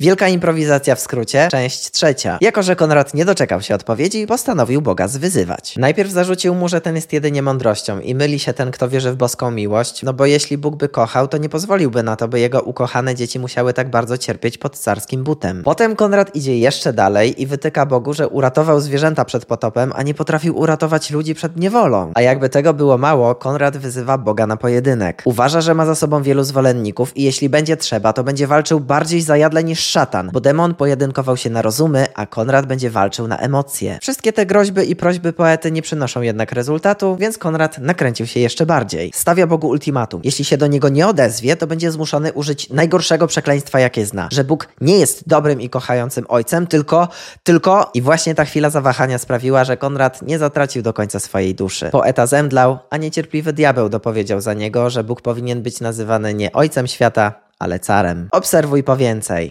Wielka improwizacja w skrócie, część trzecia. Jako, że Konrad nie doczekał się odpowiedzi, postanowił Boga zwyzywać. Najpierw zarzucił mu, że ten jest jedynie mądrością i myli się ten, kto wierzy w boską miłość, no bo jeśli Bóg by kochał, to nie pozwoliłby na to, by jego ukochane dzieci musiały tak bardzo cierpieć pod carskim butem. Potem Konrad idzie jeszcze dalej i wytyka Bogu, że uratował zwierzęta przed potopem, a nie potrafił uratować ludzi przed niewolą. A jakby tego było mało, Konrad wyzywa Boga na pojedynek. Uważa, że ma za sobą wielu zwolenników i jeśli będzie trzeba, to będzie walczył bardziej zajadle niż szatan, bo demon pojedynkował się na rozumy, a Konrad będzie walczył na emocje. Wszystkie te groźby i prośby poety nie przynoszą jednak rezultatu, więc Konrad nakręcił się jeszcze bardziej. Stawia Bogu ultimatum. Jeśli się do niego nie odezwie, to będzie zmuszony użyć najgorszego przekleństwa, jakie zna. Że Bóg nie jest dobrym i kochającym ojcem, tylko, tylko... I właśnie ta chwila zawahania sprawiła, że Konrad nie zatracił do końca swojej duszy. Poeta zemdlał, a niecierpliwy diabeł dopowiedział za niego, że Bóg powinien być nazywany nie ojcem świata, ale carem. Obserwuj po więcej.